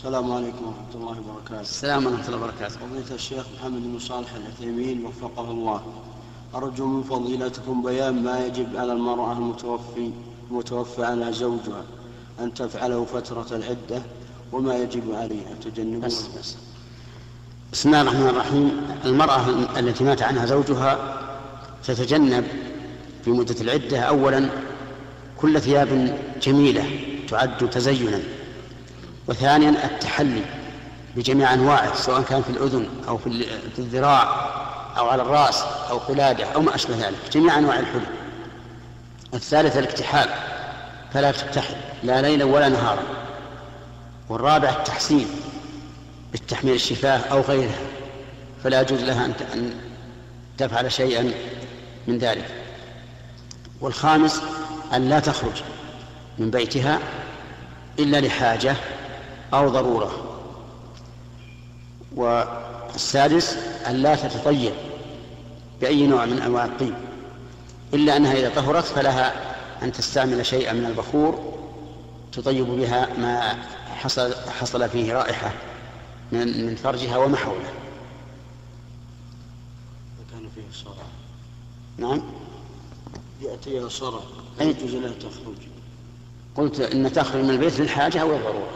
السلام عليكم ورحمة الله وبركاته. السلام ورحمة الله وبركاته. فضيلة الشيخ محمد بن صالح العثيمين وفقه الله. أرجو من فضيلتكم بيان ما يجب على المرأة المتوفي المتوفى عنها زوجها أن تفعله فترة العدة وما يجب عليها تجنبه بس بس. بسم الله الرحمن الرحيم المرأة التي مات عنها زوجها تتجنب في مدة العدة أولا كل ثياب جميلة تعد تزينا وثانيا التحلي بجميع أنواعه سواء كان في الأذن أو في الذراع أو على الرأس أو قلادة أو ما أشبه ذلك جميع أنواع الحلي الثالث الاكتحال فلا تكتحل لا ليلا ولا نهارا. والرابع التحسين بالتحميل الشفاه أو غيرها فلا يجوز لها أن تفعل شيئا من ذلك. والخامس أن لا تخرج من بيتها إلا لحاجة أو ضرورة. والسادس أن لا تتطيب بأي نوع من أنواع الطيب. إلا أنها إذا طهرت فلها أن تستعمل شيئا من البخور تطيب بها ما حصل, حصل فيه رائحة من, من فرجها وما حوله كان فيه صرع. نعم؟ يأتيها صرع. أي- يجوز لها تخرج. قلت إن تخرج من البيت للحاجة أو الضرورة